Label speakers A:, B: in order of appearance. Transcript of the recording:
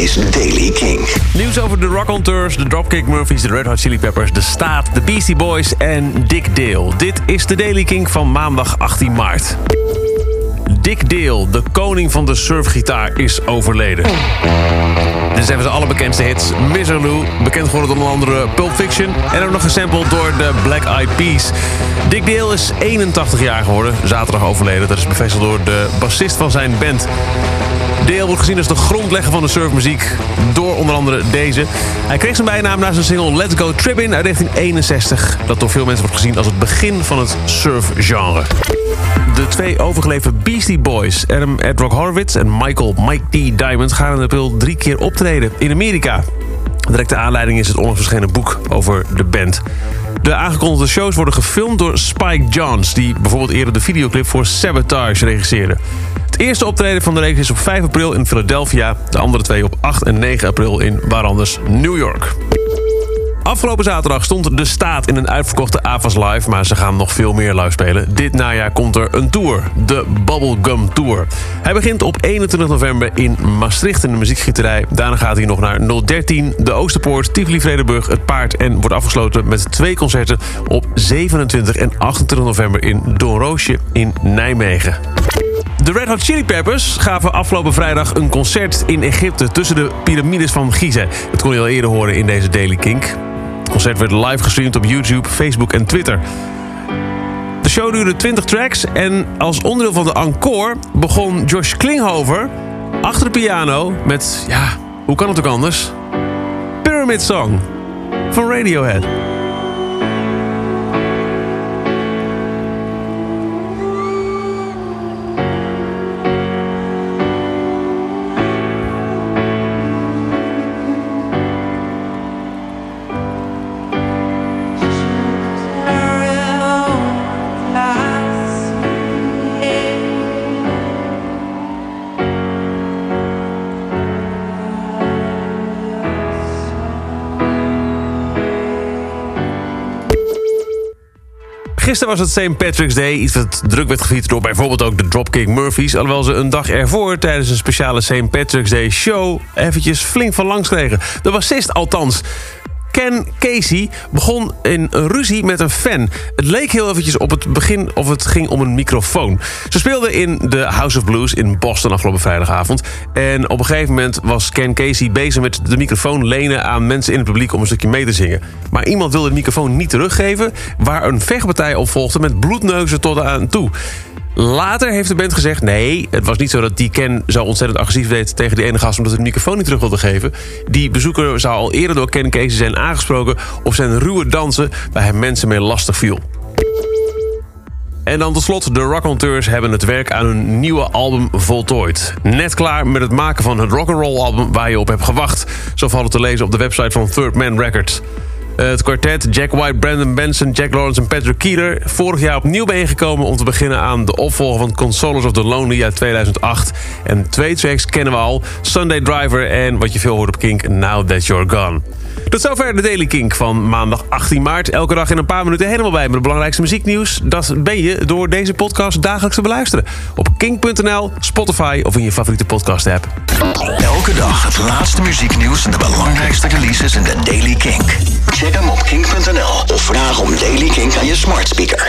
A: is Daily King.
B: Nieuws over de Rockaunteurs, de Dropkick Murphys, de Red Hot Chili Peppers, de Staat, de Beastie Boys en Dick Dale. Dit is de Daily King van maandag 18 maart. Dick Dale, de koning van de surfgitaar, is overleden. Dit zijn zijn allerbekendste hits. Miserloo, bekend geworden onder andere Pulp Fiction... en ook nog gesampled door de Black Eyed Peas. Dick Dale is 81 jaar geworden, zaterdag overleden. Dat is bevestigd door de bassist van zijn band. Dale wordt gezien als de grondlegger van de surfmuziek door onder andere deze. Hij kreeg zijn bijnaam na zijn single Let's Go Trippin' uit 1961... dat door veel mensen wordt gezien als het begin van het surfgenre. De twee overgeleverde Beastie Boys, Adam Ed Rock Horowitz en Michael Mike D. Diamond... gaan in april drie keer optreden in Amerika. Directe aanleiding is het onlangs verschenen boek over de band. De aangekondigde shows worden gefilmd door Spike Johns... die bijvoorbeeld eerder de videoclip voor Sabotage regisseerde. Eerste optreden van de reeks is op 5 april in Philadelphia... de andere twee op 8 en 9 april in waar anders New York. Afgelopen zaterdag stond de staat in een uitverkochte AFAS Live... maar ze gaan nog veel meer live spelen. Dit najaar komt er een tour, de Bubblegum Tour. Hij begint op 21 november in Maastricht in de muziekgieterij. Daarna gaat hij nog naar 013, de Oosterpoort, Tivoli Vredenburg, het Paard... en wordt afgesloten met twee concerten op 27 en 28 november in Doornroosje in Nijmegen. De Red Hot Chili Peppers gaven afgelopen vrijdag een concert in Egypte... tussen de piramides van Gizeh. Dat kon je al eerder horen in deze Daily Kink. Het concert werd live gestreamd op YouTube, Facebook en Twitter. De show duurde 20 tracks en als onderdeel van de encore... begon Josh Klinghoffer achter de piano met... ja, hoe kan het ook anders? Pyramid Song van Radiohead. Gisteren was het St. Patrick's Day. Iets wat druk werd gevierd door bijvoorbeeld ook de Dropkick Murphys. Alhoewel ze een dag ervoor tijdens een speciale St. Patrick's Day show... eventjes flink van langs kregen. De bassist althans. Ken Casey begon in een ruzie met een fan. Het leek heel eventjes op het begin of het ging om een microfoon. Ze speelden in de House of Blues in Boston afgelopen vrijdagavond. En op een gegeven moment was Ken Casey bezig met de microfoon lenen aan mensen in het publiek om een stukje mee te zingen. Maar iemand wilde de microfoon niet teruggeven, waar een vechtpartij op volgde met bloedneuzen tot aan toe. Later heeft de band gezegd... nee, het was niet zo dat die Ken zo ontzettend agressief deed... tegen die ene gast omdat hij de microfoon niet terug wilde geven. Die bezoeker zou al eerder door Ken Casey zijn aangesproken... op zijn ruwe dansen waar hij mensen mee lastig viel. En dan tot slot, de Rockaunteurs hebben het werk aan hun nieuwe album voltooid. Net klaar met het maken van het rock'n'roll album waar je op hebt gewacht. Zo valt het te lezen op de website van Third Man Records. Het kwartet Jack White, Brandon Benson, Jack Lawrence en Patrick Keeler... vorig jaar opnieuw bijeengekomen om te beginnen aan de opvolger van Consolers of the Lonely uit 2008. En twee tracks kennen we al, Sunday Driver en wat je veel hoort op Kink, Now That You're Gone. Tot zover de Daily Kink van maandag 18 maart. Elke dag in een paar minuten helemaal bij met het belangrijkste muzieknieuws. Dat ben je door deze podcast dagelijks te beluisteren. Op kink.nl, Spotify of in je favoriete podcast app.
A: Elke dag het laatste muzieknieuws en de belangrijkste releases in de Daily Kink. Check hem op kink.nl of vraag om Daily Kink aan je smart speaker.